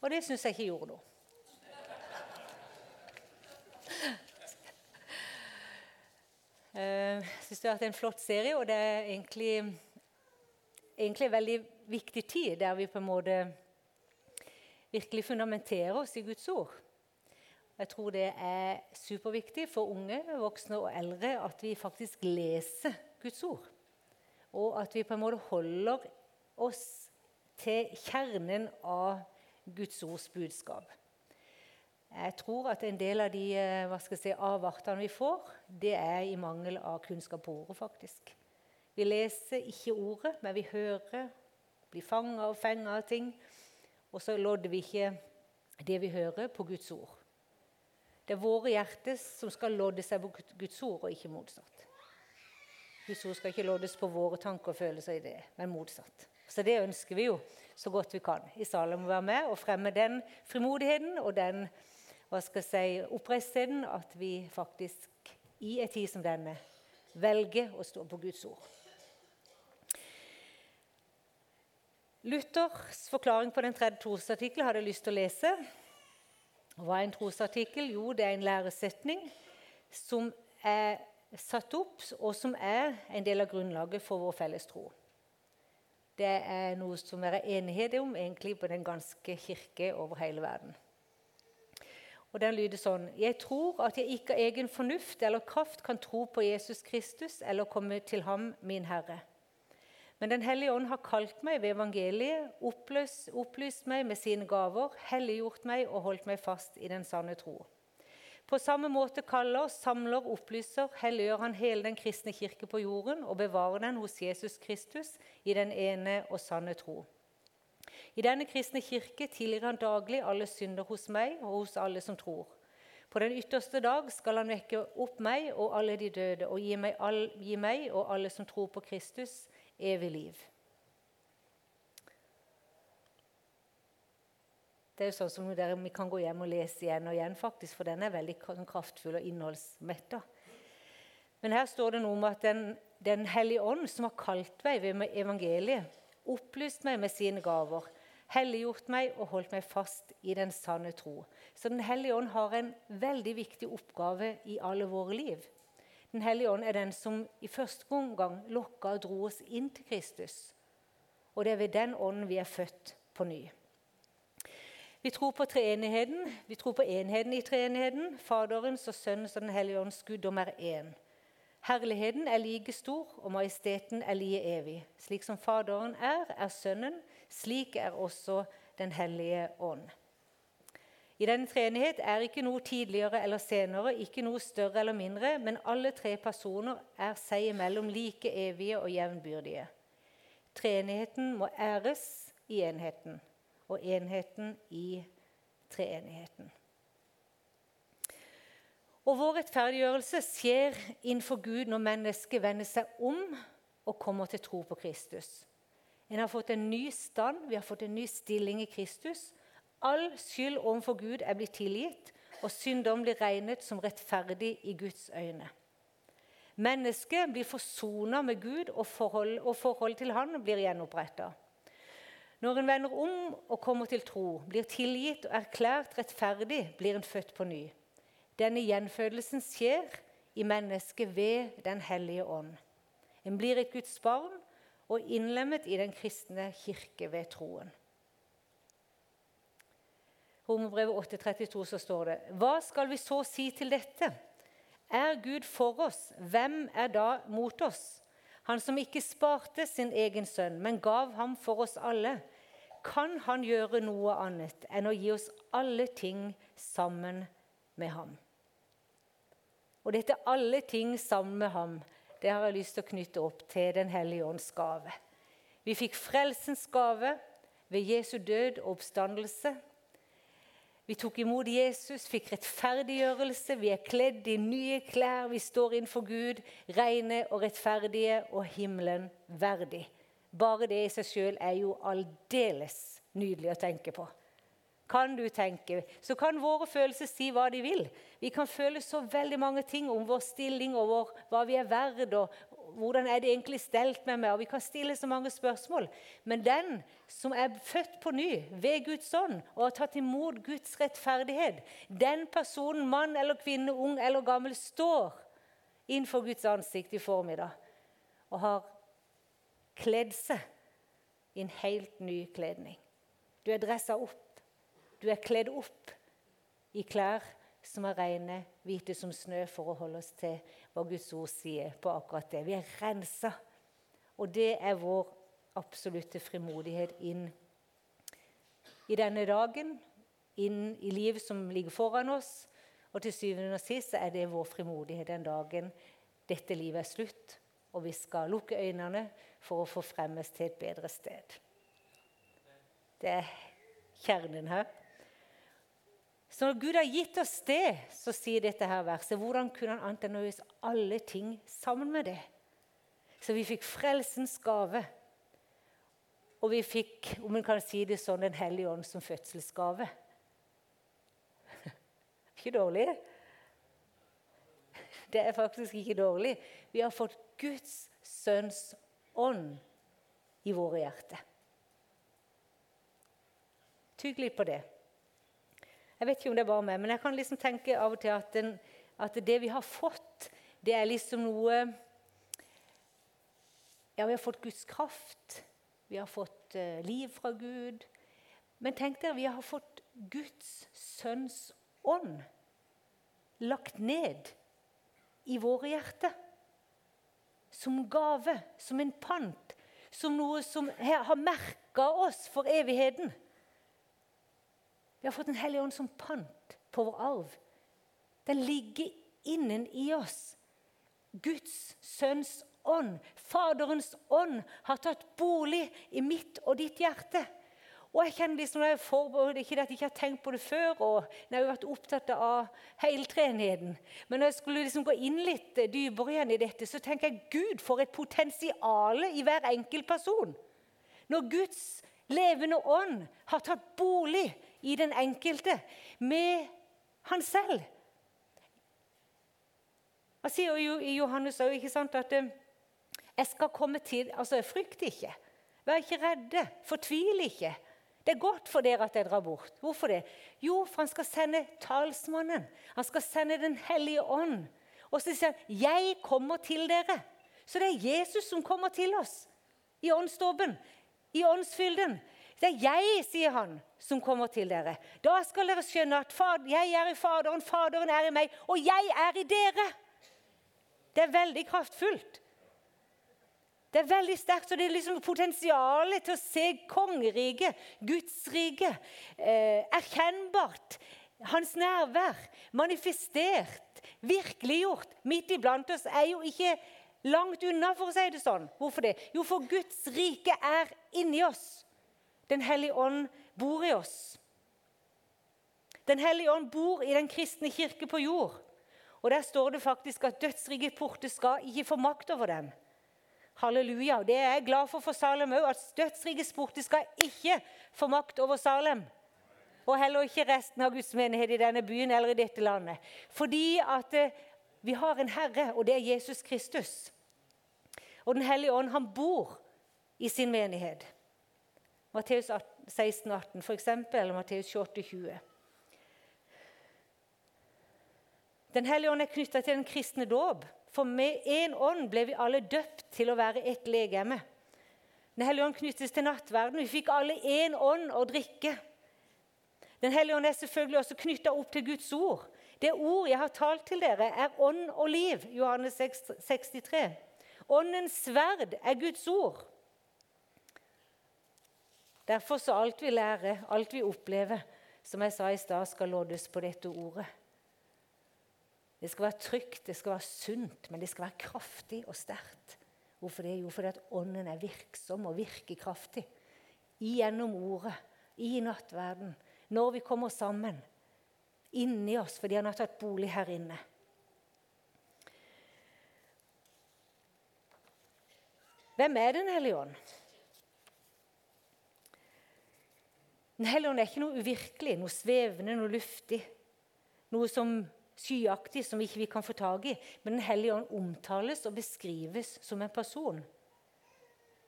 Og det syns jeg ikke gjorde noe. Jeg syns det har vært en flott serie, og det er egentlig, egentlig en veldig viktig tid der vi på en måte virkelig fundamenterer oss i Guds ord. Jeg tror det er superviktig for unge, voksne og eldre at vi faktisk leser Guds ord. Og at vi på en måte holder oss til kjernen av Guds ords budskap. Jeg tror at en del av de eh, si, avartene vi får, det er i mangel av kunnskap på ordet, faktisk. Vi leser ikke ordet, men vi hører, blir fanga og fenga av ting. Og så lodder vi ikke det vi hører, på Guds ord. Det er våre hjerter som skal lodde seg på Guds ord, og ikke motsatt. Guds ord skal ikke loddes på våre tanker og følelser i det, men motsatt. Så det ønsker vi jo så godt vi kan i Salem og være med og fremme den frimodigheten og den hva skal jeg si, oppreistheten at vi faktisk i en tid som denne velger å stå på Guds ord. Luthers forklaring på den tredje trosartikkelen hadde jeg lyst til å lese. Hva er en trosartikkel? Jo, det er en læresetning som er satt opp, og som er en del av grunnlaget for vår felles tro. Det er noe som det er enighet om egentlig på den ganske kirke over hele verden. Og Den lyder sånn Jeg tror at jeg ikke av egen fornuft eller kraft kan tro på Jesus Kristus eller komme til ham, min Herre. Men Den hellige ånd har kalt meg ved evangeliet, oppløst, opplyst meg med sine gaver, helliggjort meg og holdt meg fast i den sanne tro. På samme måte kaller, samler, opplyser, helliggjør han hele den kristne kirke på jorden og bevarer den hos Jesus Kristus i den ene og sanne tro. I denne kristne kirke tilgir han daglig alle synder hos meg og hos alle som tror. På den ytterste dag skal han vekke opp meg og alle de døde og gi meg, all, gi meg og alle som tror på Kristus, evig liv. Det er jo sånn som dere, Vi kan gå hjem og lese igjen og igjen, faktisk, for den er veldig kraftfull og innholdsmetta. Men her står det noe om at Den, den hellige ånd, som har kalt meg ved evangeliet, opplyst meg med sine gaver, helliggjort meg og holdt meg fast i den sanne tro. Så Den hellige ånd har en veldig viktig oppgave i alle våre liv. Den hellige ånd er den som i første omgang lokka og dro oss inn til Kristus. Og det er ved den ånden vi er født på ny. Vi tror på treenigheten. Vi tror på enheten i treenigheten. Faderens og Sønnens og Den hellige ånds guddom er én. Herligheten er like stor, og majesteten er like evig. Slik som Faderen er, er Sønnen. Slik er også Den hellige ånd. I denne treenighet er ikke noe tidligere eller senere, ikke noe større eller mindre, men alle tre personer er seg imellom like evige og jevnbyrdige. Treenigheten må æres i enheten og enheten i treenigheten. Og Vår rettferdiggjørelse skjer innenfor Gud når mennesket vender seg om og kommer til tro på Kristus. En har fått en ny stand, vi har fått en ny stilling i Kristus. All skyld overfor Gud er blitt tilgitt, og syndom blir regnet som rettferdig i Guds øyne. Mennesket blir forsona med Gud, og forholdet forhold til Han blir gjenoppretta. Når en vender om og kommer til tro, blir tilgitt og erklært rettferdig, blir en født på ny. Denne gjenfødelsen skjer i mennesket ved Den hellige ånd. En blir et Guds barn og innlemmet i den kristne kirke ved troen. Romerbrevet 8,32 så står det Hva skal vi så si til dette? Er Gud for oss, hvem er da mot oss? Han som ikke sparte sin egen sønn, men gav ham for oss alle. Kan han gjøre noe annet enn å gi oss alle ting sammen med ham? Og dette 'alle ting sammen med ham' det har jeg lyst til å knytte opp til Den hellige ånds gave. Vi fikk frelsens gave ved Jesu død og oppstandelse. Vi tok imot Jesus, fikk rettferdiggjørelse. Vi er kledd i nye klær. Vi står innenfor Gud, rene og rettferdige og himmelen verdig. Bare det i seg sjøl er jo aldeles nydelig å tenke på. Kan du tenke? Så kan våre følelser si hva de vil. Vi kan føle så veldig mange ting om vår stilling og vår, hva vi er verd, og, hvordan er det egentlig stelt med meg? Og Vi kan stille så mange spørsmål. Men den som er født på ny ved Guds ånd og har tatt imot Guds rettferdighet, den personen, mann eller kvinne, ung eller gammel, står innenfor Guds ansikt i formiddag og har kledd seg i en helt ny kledning. Du er dressa opp. Du er kledd opp i klær som er rene, hvite som snø, for å holde oss til hva Guds ord sier på akkurat det. Vi er rensa. Og det er vår absolutte frimodighet inn i denne dagen, inn i livet som ligger foran oss. Og til syvende og sist er det vår frimodighet den dagen dette livet er slutt, og vi skal lukke øynene for å få fremmes til et bedre sted. Det er kjernen her. Så når Gud har gitt oss det, så sier dette her verset Hvordan kunne han annet enn å gjøre alle ting sammen med det? Så vi fikk frelsens gave. Og vi fikk, om en kan si det sånn, Den hellige ånd som fødselsgave. ikke dårlig? Det er faktisk ikke dårlig. Vi har fått Guds sønns ånd i våre hjerter. Tygg litt på det. Jeg vet ikke om det er bare meg, men jeg kan liksom tenke av og til at, den, at det vi har fått, det er liksom noe Ja, vi har fått Guds kraft. Vi har fått uh, liv fra Gud. Men tenk dere, vi har fått Guds sønns ånd lagt ned i våre hjerter. Som gave, som en pant, som noe som har merka oss for evigheten. Vi har fått Den hellige ånd som pant på vår arv. Den ligger innen i oss. Guds sønns ånd, Faderens ånd, har tatt bolig i mitt og ditt hjerte. Og jeg kjenner liksom, jeg forberedte Ikke at jeg ikke har tenkt på det før, og jeg har vært opptatt av heltrenheten. Men når jeg skulle liksom gå inn litt dypere igjen i dette, så tenker jeg Gud får et potensial i hver enkelt person. Når Guds levende ånd har tatt bolig i den enkelte med han selv. Han sier jo i Johannes òg at eh, jeg skal komme til Altså, frykt ikke. Vær ikke redde. Fortvil ikke. Det er godt for dere at jeg drar bort. Hvorfor det? Jo, for han skal sende talsmannen. Han skal sende Den hellige ånd. Og så sier han 'Jeg kommer til dere'. Så det er Jesus som kommer til oss i åndsdåpen, i åndsfylden. Det er jeg, sier han, som kommer til dere. Da skal dere skjønne at jeg er i Faderen, Faderen er i meg, og jeg er i dere. Det er veldig kraftfullt. Det er veldig sterkt, og det er liksom potensialet til å se kongeriket, Guds rike, eh, erkjennbart. Hans nærvær, manifestert, virkeliggjort midt iblant oss, er jo ikke langt unna, for å si det sånn. Hvorfor det? Jo, for Guds rike er inni oss. Den hellige ånd bor i oss. Den hellige ånd bor i den kristne kirke på jord. Og Der står det faktisk at dødsrike porter skal ikke få makt over dem. Halleluja. Det er jeg glad for for Salem òg, at dødsrike porter skal ikke få makt over Salem. Og heller ikke resten av Guds menighet i denne byen eller i dette landet. Fordi at eh, vi har en Herre, og det er Jesus Kristus. Og Den hellige ånd, han bor i sin menighet. Matteus 16, 18 f.eks., eller Matteus 28, 20. Den hellige ånd er knytta til den kristne dåp. For med én ånd ble vi alle døpt til å være ett legeme. Den hellige ånd knyttes til nattverden. Vi fikk alle én ånd å drikke. Den hellige ånd er selvfølgelig også knytta opp til Guds ord. Det ord jeg har talt til dere, er ånd og liv. Johannes 63. Åndens sverd er Guds ord. Derfor så alt vi lærer, alt vi opplever, som jeg sa i stad, skal loddes på dette ordet. Det skal være trygt, det skal være sunt, men det skal være kraftig og sterkt. Hvorfor det? Jo, fordi at Ånden er virksom og virker kraftig. Gjennom ordet, i nattverden, når vi kommer sammen. Inni oss, fordi han har tatt bolig her inne. Hvem er Den hellige ånd? Den hellige ånd er ikke noe uvirkelig, noe svevende, noe luftig. Noe som skyaktig som ikke vi ikke kan få tak i. Men Den hellige ånd omtales og beskrives som en person.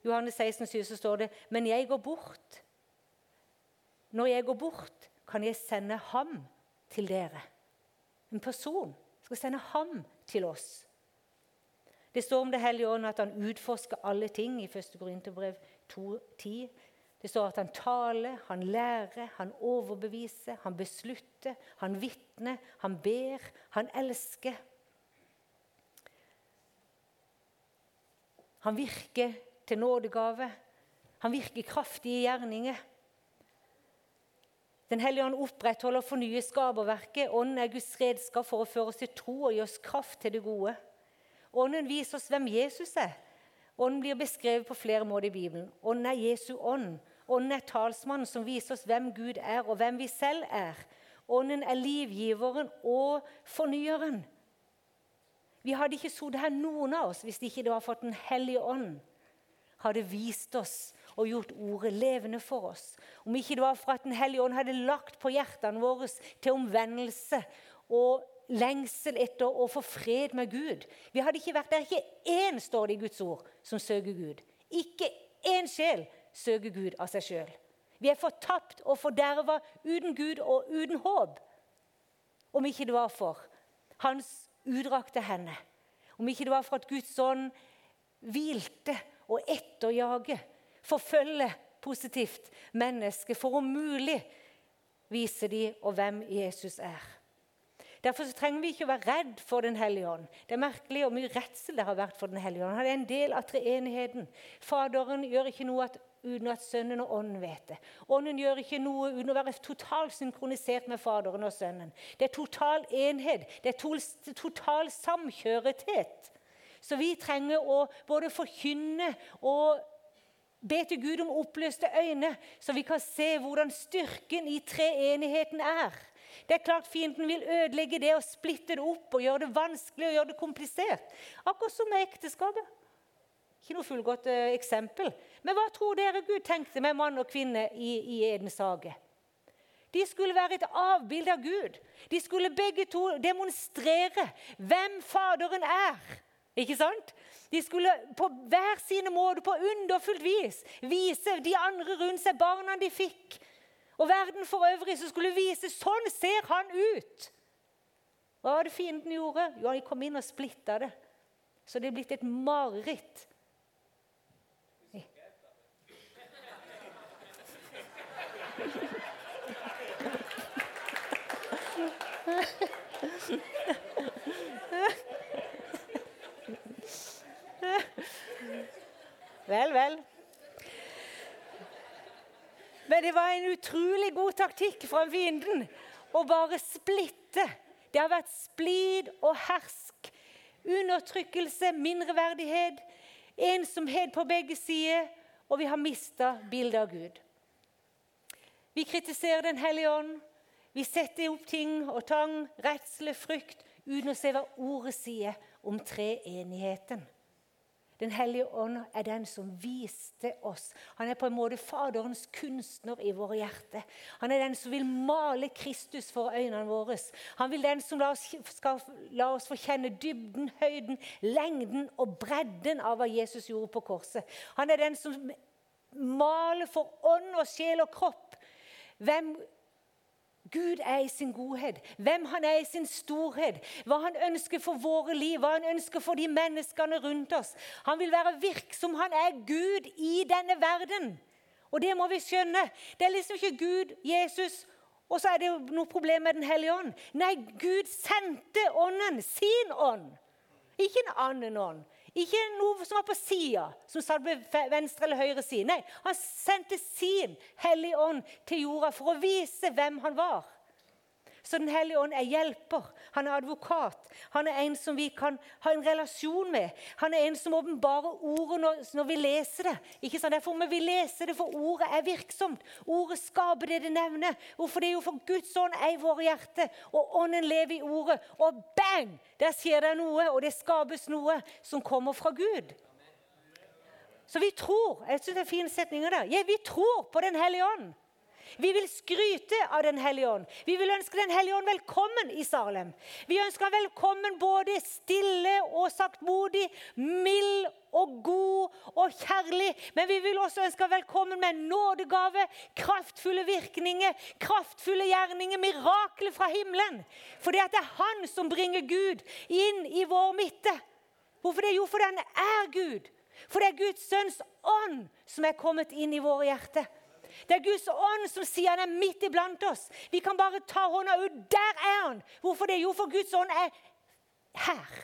Johannes 16, 7, så står det Men jeg går bort. Når jeg går bort, kan jeg sende ham til dere. En person skal sende ham til oss. Det står om Det hellige ånd at han utforsker alle ting i 1. Korinterbrev 2,10. Det står at han taler, han lærer, han overbeviser, han beslutter, han vitner, han ber, han elsker. Han virker til nådegave. Han virker kraftig i gjerninger. Den hellige ånd opprettholder og fornyer skaperverket. Ånden er Guds redskap for å føre oss til tro og gi oss kraft til det gode. Ånden viser oss hvem Jesus er. Ånden blir beskrevet på flere måter i Bibelen. Ånden er Jesu ånd. Ånden er talsmannen som viser oss hvem Gud er, og hvem vi selv er. Ånden er livgiveren og fornyeren. Vi hadde ikke sittet her, noen av oss, hvis det ikke var for at Den hellige ånd hadde vist oss og gjort ordet levende for oss. Om ikke det var for at Den hellige ånd hadde lagt på hjertene våre til omvendelse og lengsel etter å få fred med Gud. Vi hadde ikke vært der. Ikke én, står det i Guds ord, som søker Gud. Ikke én sjel søker Gud av seg sjøl. Vi er fortapt og forderva uten Gud og uten håp. Om ikke det var for hans utdrakte hender. Om ikke det var for at Guds ånd hvilte og etterjage, forfølge positivt mennesket for om mulig vise de og hvem Jesus er. Derfor trenger vi ikke å være redd for Den hellige ånd. Det er merkelig hvor mye redsel det har vært for Den hellige ånd. Han er en del av treenigheten. Faderen gjør ikke noe uten at Sønnen og Ånden vet det. Ånden gjør ikke noe uten å være totalt synkronisert med Faderen og Sønnen. Det er total enhet. Det er total samkjørethet. Så vi trenger å både forkynne og be til Gud om oppløste øyne, så vi kan se hvordan styrken i treenigheten er. Det er klart Fienden vil ødelegge det og splitte det opp og gjøre det vanskelig og gjøre det komplisert. Akkurat som med ekteskapet. Ikke noe fullgodt uh, eksempel. Men hva tror dere Gud tenkte med mann og kvinne i, i Edens hage? De skulle være et avbilde av Gud. De skulle begge to demonstrere hvem Faderen er. Ikke sant? De skulle på hver sine måter, på underfullt vis, vise de andre rundt seg barna de fikk. Og verden for øvrig som skulle vise sånn ser han ut. Hva var det fienden gjorde? Jo, Han kom inn og splitta det. Så det er blitt et mareritt. Vel, vel. Men det var en utrolig god taktikk fra fienden å bare splitte. Det har vært splid og hersk, undertrykkelse, mindreverdighet, ensomhet på begge sider, og vi har mista bildet av Gud. Vi kritiserer Den hellige ånd. Vi setter opp ting og tang, redsle, frykt, uten å se hva ordet sier om treenigheten. Den hellige ånd er den som viste oss. Han er på en måte Faderens kunstner i våre hjerter. Han er den som vil male Kristus for øynene våre. Han vil den som la skal la oss få kjenne dybden, høyden, lengden og bredden av hva Jesus gjorde på korset. Han er den som maler for ånd og sjel og kropp hvem Gud er i sin godhet, hvem han er i sin storhet, hva han ønsker for våre liv, hva han ønsker for de menneskene rundt oss. Han vil være virksom. Han er Gud i denne verden. Og det må vi skjønne. Det er liksom ikke Gud, Jesus, og så er det noe problem med Den hellige ånd. Nei, Gud sendte ånden, sin ånd. Ikke en annen ånd. Ikke noe som var på sida, som satt på venstre eller høyre side. Nei, han sendte sin Hellige Ånd til jorda for å vise hvem han var. Så Den hellige ånd er hjelper, han er advokat. Han er en som vi kan ha en relasjon med. Han er en som åpenbarer ordet når, når, vi leser det. Ikke sant? Derfor må vi lese det, for ordet er virksomt. Ordet skaper det det nevner. Hvorfor det er jo for Guds ånd er i våre hjerter, og ånden lever i ordet. Og bang! Der skjer det noe, og det skapes noe som kommer fra Gud. Så vi tror Jeg syns det er fine setninger der. Ja, vi tror på Den hellige ånd. Vi vil skryte av Den hellige ånd. Vi vil ønske Den hellige ånd velkommen i Salem. Vi ønsker han velkommen både stille og saktmodig, mild og god og kjærlig. Men vi vil også ønske han velkommen med nådegave, kraftfulle virkninger, kraftfulle gjerninger, mirakler fra himmelen. For det er han som bringer Gud inn i vår midte. Hvorfor det? Jo, fordi han er Gud. For det er Guds sønns ånd som er kommet inn i våre hjerter. Det er Guds ånd som sier han er midt iblant oss. Vi kan bare ta hånda ut. Der er han! Hvorfor det? Jo, for Guds ånd er her.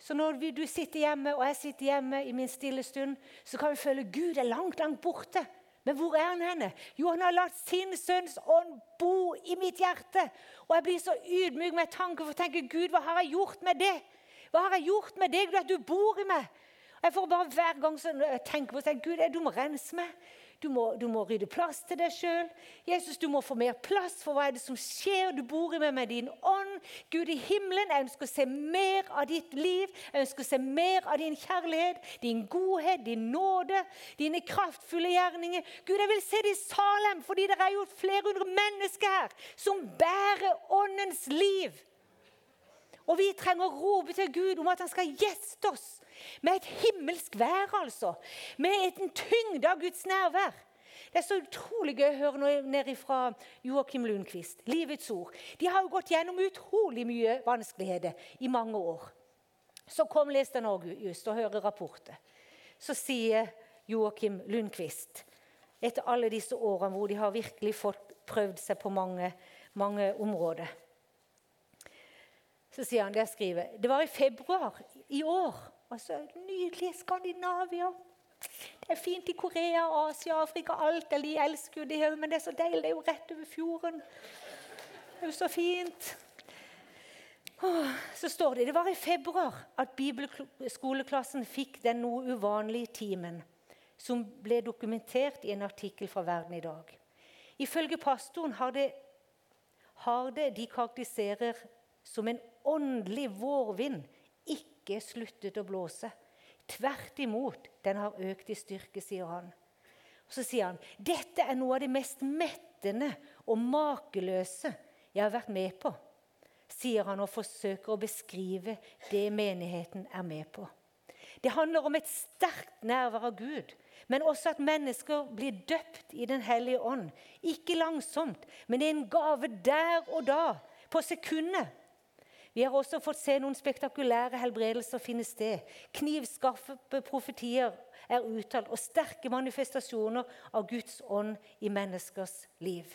Så når du sitter hjemme, og jeg sitter hjemme i min stille stund, så kan vi føle Gud er langt, langt borte. Men hvor er han henne? Jo, han har latt sin sønns ånd bo i mitt hjerte. Og jeg blir så ydmyk med tanke for å tenke Gud, hva har jeg gjort med det? Hva har jeg gjort med deg, at du bor i meg? Jeg får bare Hver gang jeg tenker på det, Gud, du må rense meg. Du må, du må rydde plass til deg sjøl. Jesus, du må få mer plass, for hva er det som skjer? Du bor i meg med din ånd. Gud i himmelen, jeg ønsker å se mer av ditt liv. Jeg ønsker å se mer av din kjærlighet, din godhet, din nåde, dine kraftfulle gjerninger. Gud, jeg vil se det i Salem, fordi det er jo flere hundre mennesker her som bærer åndens liv. Og vi trenger å rope til Gud om at han skal gjeste oss med et himmelsk vær, altså. Med en tyngde av Guds nærvær. Det er så utrolig gøy å høre noe nede fra Joakim Lundqvist. Livets ord. De har jo gått gjennom utrolig mye vanskeligheter i mange år. Så kom Les den just og hører rapporter. Så sier Joakim Lundqvist, etter alle disse årene hvor de har virkelig fått prøvd seg på mange, mange områder så sier han det jeg skriver. Det var i februar i år. Altså, Nydelig Skandinavia. Det er fint i Korea, Asia, Afrika, alt. De elsker jo det men det er så deilig. Det er jo rett over fjorden. Det er jo så fint. Så står det det var i februar at bibelskoleklassen fikk den noe uvanlige timen, som ble dokumentert i en artikkel fra Verden i dag. Ifølge pastoren har det, har det de karakteriserer som en åndelig vårvind ikke sluttet å blåse. Tvert imot, den har økt i styrke, sier han. Og Så sier han dette er noe av det mest mettende og makeløse jeg har vært med på, sier han og forsøker å beskrive det menigheten er med på. Det handler om et sterkt nærvær av Gud, men også at mennesker blir døpt i Den hellige ånd. Ikke langsomt, men i en gave der og da, på sekundet. Vi har også fått se noen spektakulære helbredelser finne sted. Knivskarpe profetier er uttalt, og sterke manifestasjoner av Guds ånd i menneskers liv.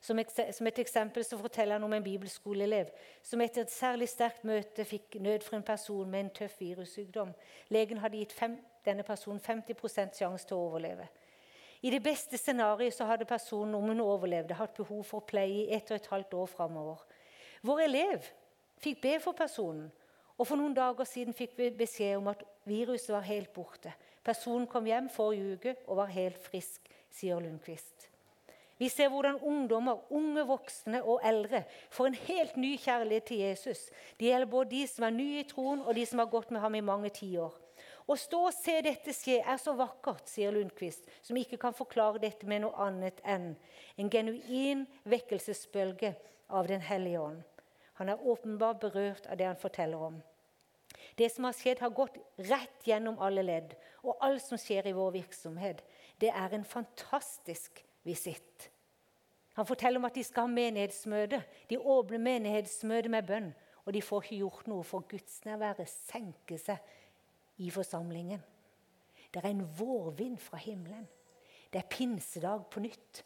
Som et eksempel så forteller han om en bibelskoleelev som etter et særlig sterkt møte fikk nød for en person med en tøff virussykdom. Legen hadde gitt fem, denne personen 50 sjanse til å overleve. I det beste scenarioet hadde personen, om hun overlevde, hatt behov for pleie i ett og et halvt år framover. Vår elev fikk be for personen, og for noen dager siden fikk vi beskjed om at viruset var helt borte. Personen kom hjem forrige uke og var helt frisk, sier Lundqvist. Vi ser hvordan ungdommer, unge voksne og eldre får en helt ny kjærlighet til Jesus. Det gjelder både de som er nye i troen, og de som har gått med ham i mange tiår. Å stå og se dette skje er så vakkert, sier Lundqvist, som ikke kan forklare dette med noe annet enn en genuin vekkelsesbølge av Den hellige ånd. Han er åpenbart berørt av det han forteller om. Det som har skjedd, har gått rett gjennom alle ledd. Og alt som skjer i vår virksomhet, det er en fantastisk visitt. Han forteller om at de skal ha menighetsmøte. De åpner menighetsmøte med bønn. Og de får ikke gjort noe, for gudsnærværet senker seg i forsamlingen. Det er en vårvind fra himmelen. Det er pinsedag på nytt.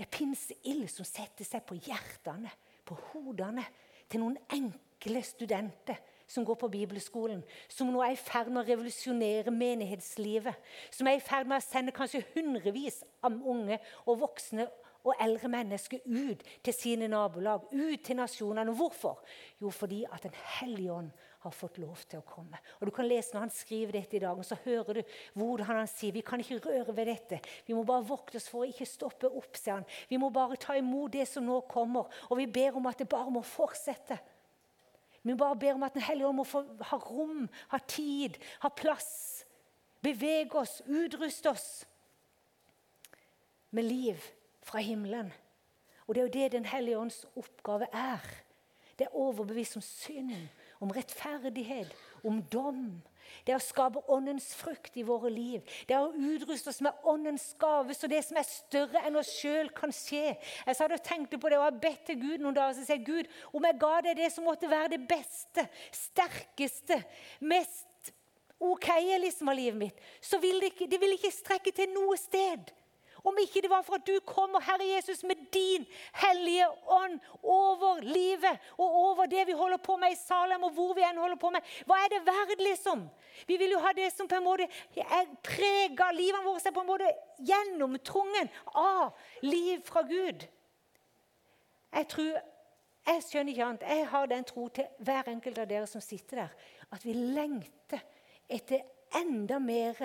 Det er pinseild som setter seg på hjertene, på hodene, til noen enkle studenter som går på bibelskolen, som nå er i ferd med å revolusjonere menighetslivet. Som er i ferd med å sende kanskje hundrevis av unge og voksne og eldre mennesker ut til sine nabolag, ut til nasjonene. Hvorfor? Jo, fordi at Den hellige ånd har fått lov til å komme. Og du kan lese Når han skriver dette i dag, og så hører du hvordan han sier vi kan ikke røre ved dette. Vi må bare vokte oss for å ikke stoppe opp, sier han. Vi må bare ta imot det som nå kommer. Og vi ber om at det bare må fortsette. Vi bare ber om at Den hellige ånd må få ha rom, ha tid, ha plass. Bevege oss, utruste oss. med liv fra himmelen. Og det er jo det Den hellige ånds oppgave er. Det er overbevist om synd, om rettferdighet, om dom. Det er å skape åndens frukt i våre liv. Det er å utruste oss med åndens gave, så det som er større enn oss sjøl, kan skje. Jeg satt og tenkte på det, og jeg bedt til Gud noen dager og sagt Gud, om jeg ga deg det som måtte være det beste, sterkeste, mest OK liksom av livet mitt, så vil det ikke, det vil ikke strekke til noe sted. Om ikke det var for at du kommer, Herre Jesus, med din hellige ånd over livet og over det vi holder på med i Salem, og hvor vi enn holder på med. Hva er det verd, liksom? Vi vil jo ha det som på en måte er prega Livet vårt er på en måte gjennomtrungen av liv fra Gud. Jeg tror, jeg skjønner ikke annet. Jeg har den tro til hver enkelt av dere som sitter der, at vi lengter etter enda mer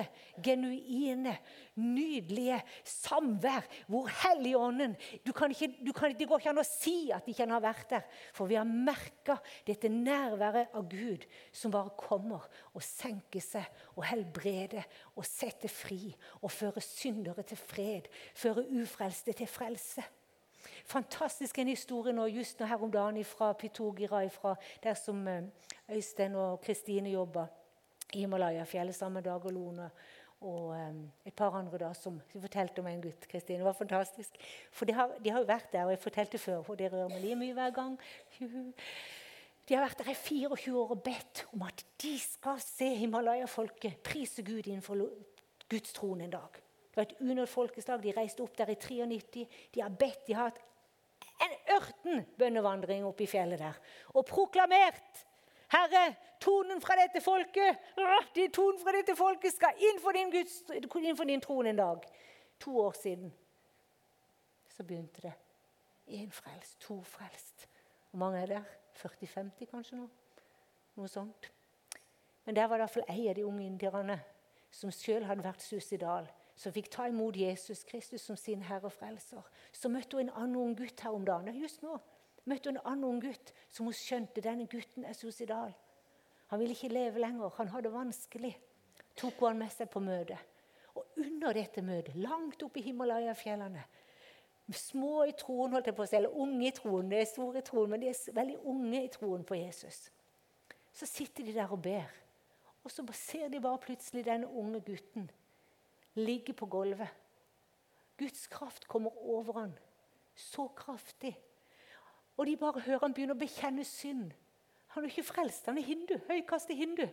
genuine, nydelige samvær. Hvor Helligånden du kan ikke, du kan, Det går ikke an å si at ikke han har vært der. For vi har merka dette nærværet av Gud som bare kommer og senker seg og helbreder og setter fri og fører syndere til fred. Fører ufrelste til frelse. Fantastisk en historie nå, just nå her om dagen fra Pitogira, fra der som eh, Øystein og Kristine jobber. Himalaya-fjellet sammen med Dag og Lone og um, et par andre da, som fortalte om en gutt. Kristine. Det var fantastisk. For de har, de har, jo vært der, og jeg fortalte før, og det rører meg like mye hver gang. De har vært der i 24 år og bedt om at de skal se Himalaya-folket prise Gud innenfor Guds tron en dag. Det var et unødt folkeslag. De reiste opp der i 93. De har bedt. De har hatt en ørten bønnevandring oppe i fjellet der. Og proklamert Herre, tonen fra dette folket de tonen fra dette folket skal inn for din, Guds, inn for din tron en dag. To år siden så begynte det. Én frelst, to frelst. Hvor mange er der? 40-50 kanskje nå? Noe sånt. Men der var det iallfall ei av de unge indierne som sjøl hadde vært suicidal. Som fikk ta imot Jesus Kristus som sin herre og frelser. Så møtte hun en annen ung gutt her om dagen. Just nå møtte hun en annen ung gutt som hun skjønte denne gutten er suicidal. Han ville ikke leve lenger. Han hadde det vanskelig. Tok hun han med seg på møte. Og under dette møtet, langt oppe i Himalaya-fjellene Små i troen, holdt jeg på å si, eller unge i troen. De er store i troen, men de er veldig unge i troen på Jesus. Så sitter de der og ber. Og så ser de bare plutselig denne unge gutten ligge på gulvet. Guds kraft kommer over han. Så kraftig og de bare hører han begynne å bekjenne synd. Han er ikke frelst, han er hindu. Høykastet hindu.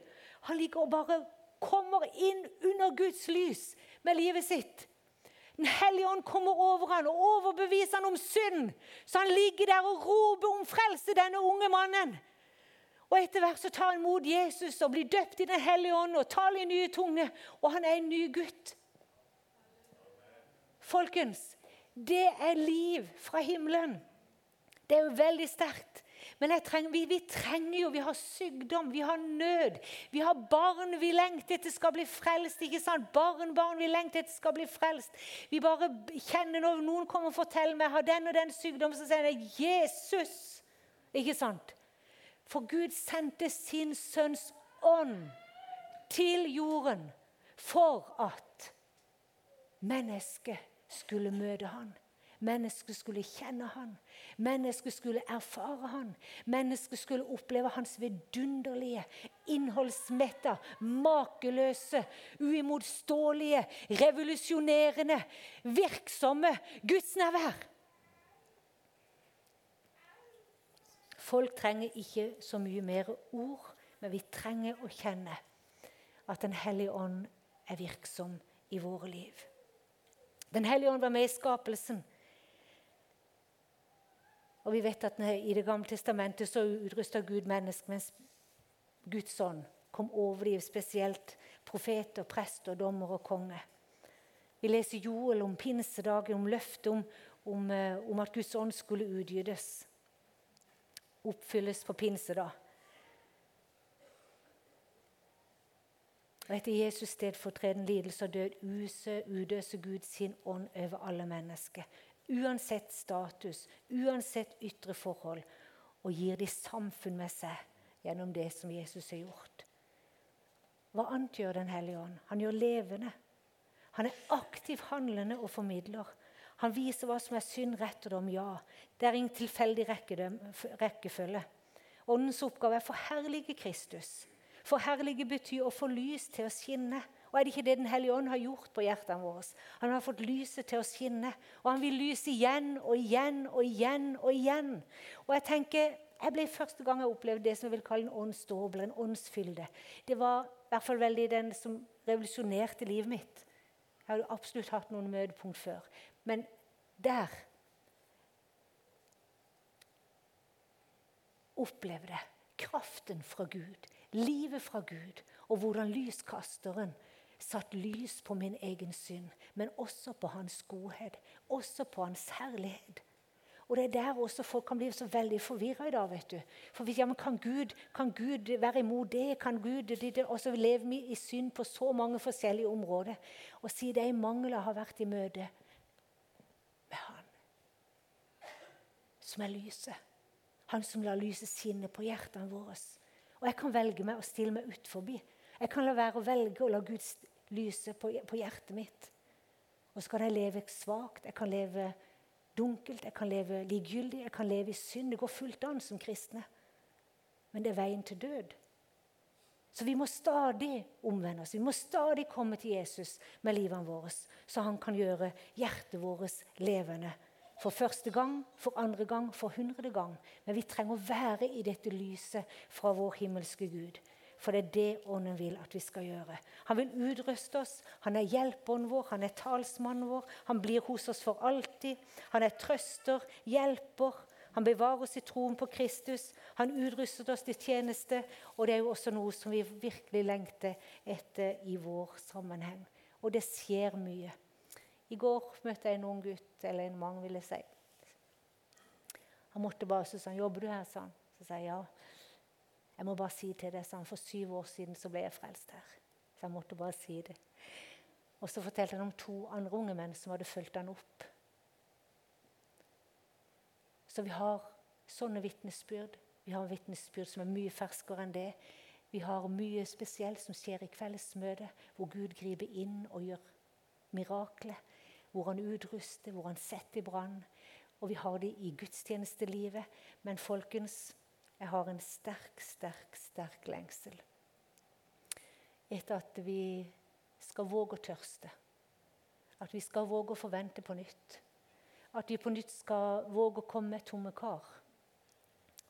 Han ligger og bare kommer inn under Guds lys med livet sitt. Den hellige ånd kommer over han og overbeviser han om synd. Så han ligger der og roper om frelse, denne unge mannen. Og Etter hvert så tar han mot Jesus og blir døpt i Den hellige ånd og taler i nye tunge. Og han er en ny gutt. Folkens, det er liv fra himmelen. Det er jo veldig sterkt. Men trenger, vi, vi, trenger jo Vi har sykdom, vi har nød. Vi har barn vi lengter etter skal bli frelst. ikke sant? Barnebarn vi lengter etter skal bli frelst. Vi bare kjenner Når noen kommer og forteller meg har den og den sykdom, så sier jeg 'Jesus'. Ikke sant? For Gud sendte sin sønns ånd til jorden for at mennesket skulle møte han. Mennesket skulle kjenne han. Mennesket skulle erfare han. Mennesket skulle oppleve hans vidunderlige, innholdsmetta, makeløse, uimotståelige, revolusjonerende, virksomme gudsnærvær. Folk trenger ikke så mye mer ord, men vi trenger å kjenne at Den hellige ånd er virksom i våre liv. Den hellige ånd var med i skapelsen. Og vi vet at I Det gamle testamentet så utrusta Gud mennesker mens Guds ånd kom over dem, spesielt profeter, prester, dommer og konge. Vi leser Joel om pinsedagen, om løftet om, om, eh, om, at Guds ånd skulle utgytes. Oppfylles på pinsedag. Og etter Jesus sted for treden lidelse og død utøser Gud sin ånd over alle mennesker uansett status, uansett ytre forhold, og gir de samfunn med seg gjennom det som Jesus har gjort. Hva annet gjør Den hellige ånd? Han gjør levende. Han er aktivt handlende og formidler. Han viser hva som er synd, rett og dom, ja. Det er ingen tilfeldig rekkefølge. Åndens oppgave er å forherlige Kristus. Forherlige betyr å få lys til å skinne. Og er det ikke det Den hellige ånd har gjort på hjertene våre? Han har fått lyset til å skinne. Og han vil lyse igjen og igjen og igjen og igjen. Og jeg tenker, jeg ble Første gang jeg opplevde det som jeg vil kalle en åndsdåbel, en åndsfylde. Det var i hvert fall veldig den som revolusjonerte livet mitt. Jeg hadde absolutt hatt noen møtepunkt før. Men der opplevde jeg kraften fra Gud, livet fra Gud, og hvordan lyskasteren satt lys på min egen synd, men også på hans godhet, også på hans herlighet. Og Det er der også folk kan bli så veldig forvirra i dag. vet du. For hvis, ja, men kan, Gud, kan Gud være imot det? Kan Gud, det, det? Og så lever i synd på så mange forskjellige områder. Og si det i mangel har vært i møte med Han som er lyset. Han som lar lyset skinne på hjertene våre. Og jeg kan velge meg å stille meg ut forbi. Jeg kan la være å velge å la Gud lyse på, hjertet mitt. Og så kan jeg leve svakt, jeg kan leve dunkelt, jeg kan leve likegyldig, jeg kan leve i synd. Det går fullt an som kristne. Men det er veien til død. Så vi må stadig omvende oss. Vi må stadig komme til Jesus med livene våre, så han kan gjøre hjertet vårt levende. For første gang, for andre gang, for hundrede gang. Men vi trenger å være i dette lyset fra vår himmelske Gud. For det er det Ånden vil at vi skal gjøre. Han vil utruste oss. Han er hjelperen vår, han er talsmannen vår. Han blir hos oss for alltid. Han er trøster, hjelper. Han bevarer oss i troen på Kristus. Han utruster oss til tjeneste. Og det er jo også noe som vi virkelig lengter etter i vår sammenheng. Og det skjer mye. I går møtte jeg en ung gutt, eller en mann, vil jeg si. Han måtte bare så sa han, 'Jobber du her?' sa han. Så sa jeg ja. Jeg må bare si til deg, sånn, For syv år siden så ble jeg frelst her. Så jeg måtte bare si det. Og så fortalte han om to andre unge menn som hadde fulgt han opp. Så vi har sånne vitnesbyrd. Vi har vitnesbyrd som er mye ferskere enn det. Vi har mye spesielt som skjer i kveldsmøtet, hvor Gud griper inn og gjør mirakler. Hvor han utruster, hvor han setter i brann. Og vi har det i gudstjenestelivet. Men folkens, jeg har en sterk, sterk, sterk lengsel etter at vi skal våge å tørste. At vi skal våge å forvente på nytt. At vi på nytt skal våge å komme med tomme kar.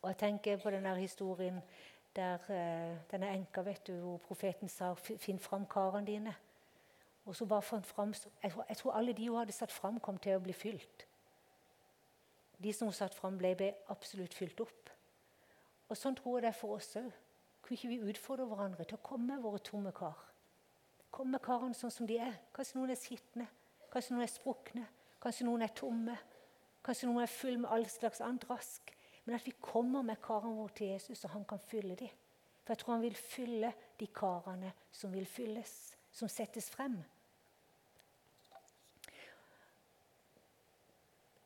Og jeg tenker på denne historien der eh, denne enka vet du, hvor profeten sa 'Finn fram karene dine'. Og så bare fant fram, jeg tror, alle de hun hadde satt fram, kom til å bli fylt. De som hun satt fram, ble, ble absolutt fylt opp. Og Sånn tror jeg det er for oss òg. Kunne ikke vi utfordre hverandre til å komme med våre tomme kar? Komme med karene sånn som de er. Kanskje noen er skitne, kanskje noen er sprukne, kanskje noen er tomme. Kanskje noen er full med all slags annet rask. Men at vi kommer med karene våre til Jesus, så han kan fylle dem. For jeg tror han vil fylle de karene som vil fylles, som settes frem.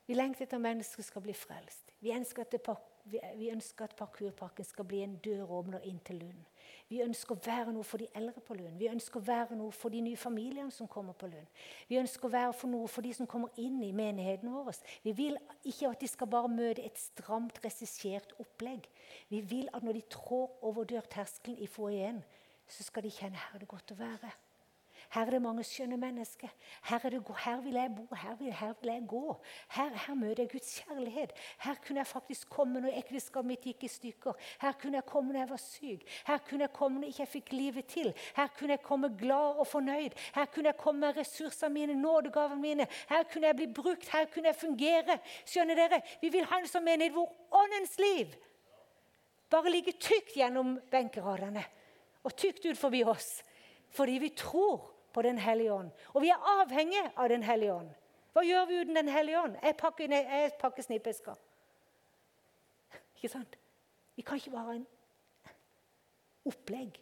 Vi lengter etter at mennesker skal bli frelst. Vi ønsker at det vi ønsker at Parkurparken skal bli en døråpner inn til Lund. Vi ønsker å være noe for de eldre på Lund. Vi ønsker å være noe for de nye familiene som kommer på Lund. Vi ønsker å være for noe for de som kommer inn i menigheten vår. Vi vil ikke at de skal bare møte et stramt regissert opplegg. Vi vil at når de trår over dørterskelen i foajeen, så skal de kjenne her er det godt å være. Her er det mange skjønne mennesker. Her, det, her vil jeg bo, her vil, her vil jeg gå. Her, her, møter jeg Guds kjærlighet. Her kunne jeg faktisk komme når ekteskapet mitt gikk i stykker. Her kunne jeg komme når jeg var syk. Her kunne jeg komme når jeg ikke fikk livet til. Her kunne jeg komme glad og fornøyd. Her kunne jeg komme med ressursene mine, nådegavene mine. Her kunne jeg bli brukt. Her kunne jeg fungere. Skjønner dere? Vi vil ha en som menighet hvor åndens liv bare ligger tykt gjennom benkeradene og tykt ut forbi oss. Fordi vi tror på Den hellige ånd. Og vi er avhengige av Den hellige ånd. Hva gjør vi uten Den hellige ånd? Jeg pakker, jeg pakker snippesker. Ikke sant? Vi kan ikke bare ha en opplegg.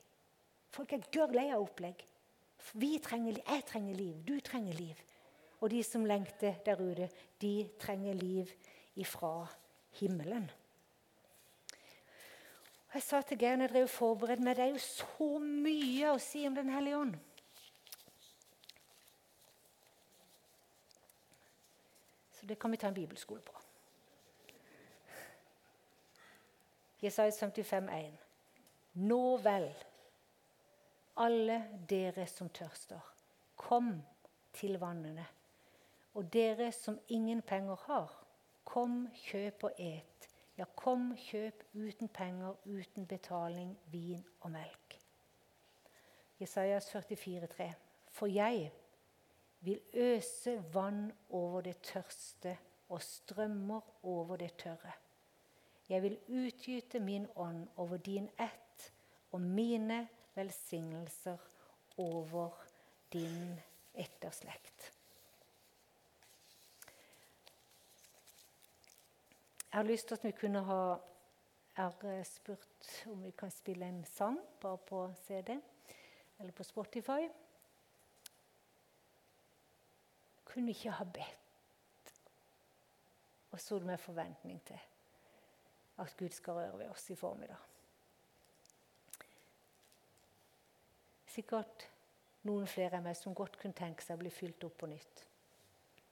Folk er gørr lei av opplegg. Vi trenger, jeg trenger liv, du trenger liv. Og de som lengter der ute, de trenger liv ifra himmelen. Jeg sa til Geir når jeg drev forberedte meg, det er jo så mye å si om Den hellige ånd. Så det kan vi ta en bibelskole på. Jesaja 55, 55,1. Nå vel, alle dere som tørster, kom til vannene. Og dere som ingen penger har, kom, kjøp og et. Ja, kom, kjøp uten penger, uten betaling, vin og melk. Jesajas 44, 44,3. For jeg vil øse vann over det tørste og strømmer over det tørre. Jeg vil utgyte min ånd over din ett og mine velsignelser over din etterslekt. Jeg har lyst til at vi kunne ha Jeg spurt om vi kan spille en sang bare på CD eller på Spotify. Kunne ikke ha bedt og så med forventning til at Gud skal røre ved oss i formiddag. Sikkert noen flere enn meg som godt kunne tenke seg å bli fylt opp på nytt.